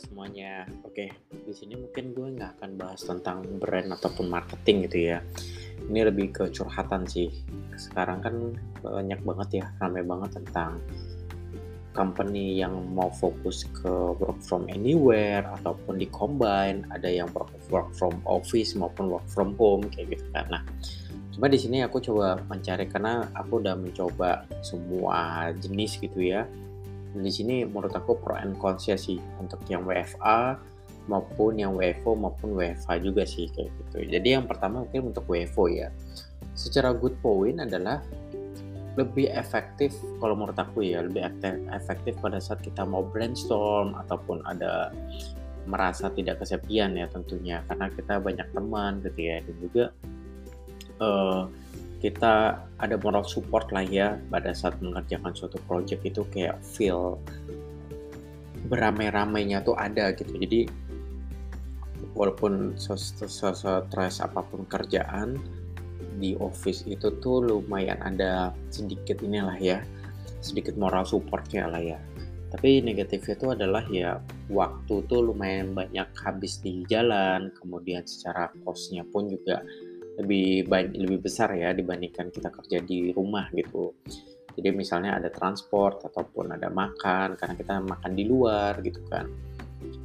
semuanya. Oke, di sini mungkin gue nggak akan bahas tentang brand ataupun marketing gitu ya. Ini lebih ke curhatan sih. Sekarang kan banyak banget ya, ramai banget tentang company yang mau fokus ke work from anywhere ataupun di combine. Ada yang work, from office maupun work from home kayak gitu kan. Nah, cuma di sini aku coba mencari karena aku udah mencoba semua jenis gitu ya di sini menurut aku pro and cons ya sih untuk yang WFA maupun yang WFO maupun WFA juga sih kayak gitu. Jadi yang pertama mungkin untuk WFO ya. Secara good point adalah lebih efektif kalau menurut aku ya lebih efektif pada saat kita mau brainstorm ataupun ada merasa tidak kesepian ya tentunya karena kita banyak teman gitu ya dan juga uh, kita ada moral support lah ya pada saat mengerjakan suatu project itu kayak feel beramai-ramainya tuh ada gitu. Jadi walaupun stres apa pun kerjaan di office itu tuh lumayan ada sedikit inilah ya sedikit moral supportnya lah ya. Tapi negatifnya itu adalah ya waktu tuh lumayan banyak habis di jalan kemudian secara costnya pun juga lebih banyak lebih besar ya dibandingkan kita kerja di rumah gitu. Jadi misalnya ada transport ataupun ada makan karena kita makan di luar gitu kan.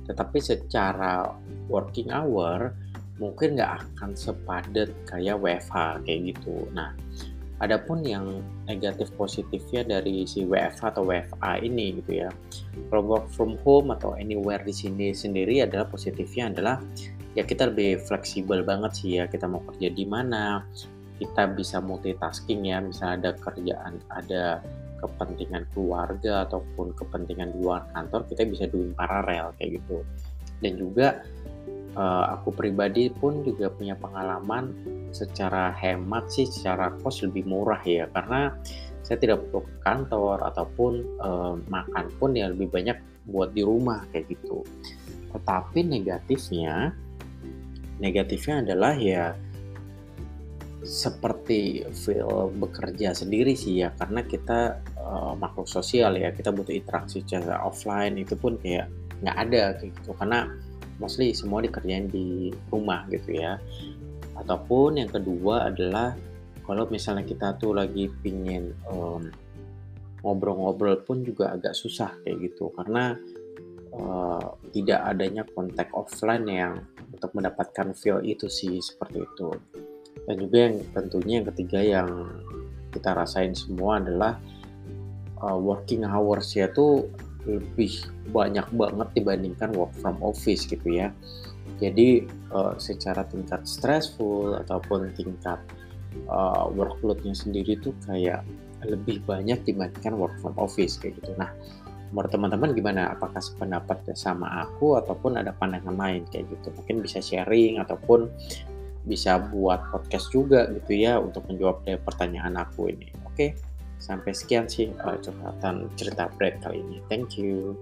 Tetapi secara working hour mungkin nggak akan sepadat kayak WFH kayak gitu. Nah, adapun yang negatif positifnya dari si WFH atau WFA ini gitu ya. Kalau work from home atau anywhere di sini sendiri adalah positifnya adalah ya kita lebih fleksibel banget sih ya kita mau kerja di mana. Kita bisa multitasking ya misalnya ada kerjaan ada kepentingan keluarga ataupun kepentingan di luar kantor kita bisa doing paralel kayak gitu. Dan juga uh, aku pribadi pun juga punya pengalaman secara hemat sih secara kos lebih murah ya. Karena saya tidak perlu ke kantor ataupun uh, makan pun ya lebih banyak buat di rumah kayak gitu. Tetapi negatifnya negatifnya adalah ya seperti feel bekerja sendiri sih ya karena kita uh, makhluk sosial ya kita butuh interaksi secara offline itu pun kayak nggak ada kayak gitu. Karena mostly semua dikerjain di rumah gitu ya. Ataupun yang kedua adalah kalau misalnya kita tuh lagi pingin um, ngobrol-ngobrol pun juga agak susah kayak gitu. Karena uh, tidak adanya kontak offline yang untuk mendapatkan feel itu sih seperti itu. Dan juga yang tentunya yang ketiga yang kita rasain semua adalah uh, working hours ya tuh lebih banyak banget dibandingkan work from office gitu ya. Jadi uh, secara tingkat stressful ataupun tingkat uh, workloadnya sendiri tuh kayak lebih banyak dibandingkan work from office kayak gitu. Nah menurut teman-teman gimana? Apakah sependapat sama aku ataupun ada pandangan lain kayak gitu? Mungkin bisa sharing ataupun bisa buat podcast juga gitu ya untuk menjawab dari pertanyaan aku ini. Oke, sampai sekian sih uh, curhatan cerita bread kali ini. Thank you.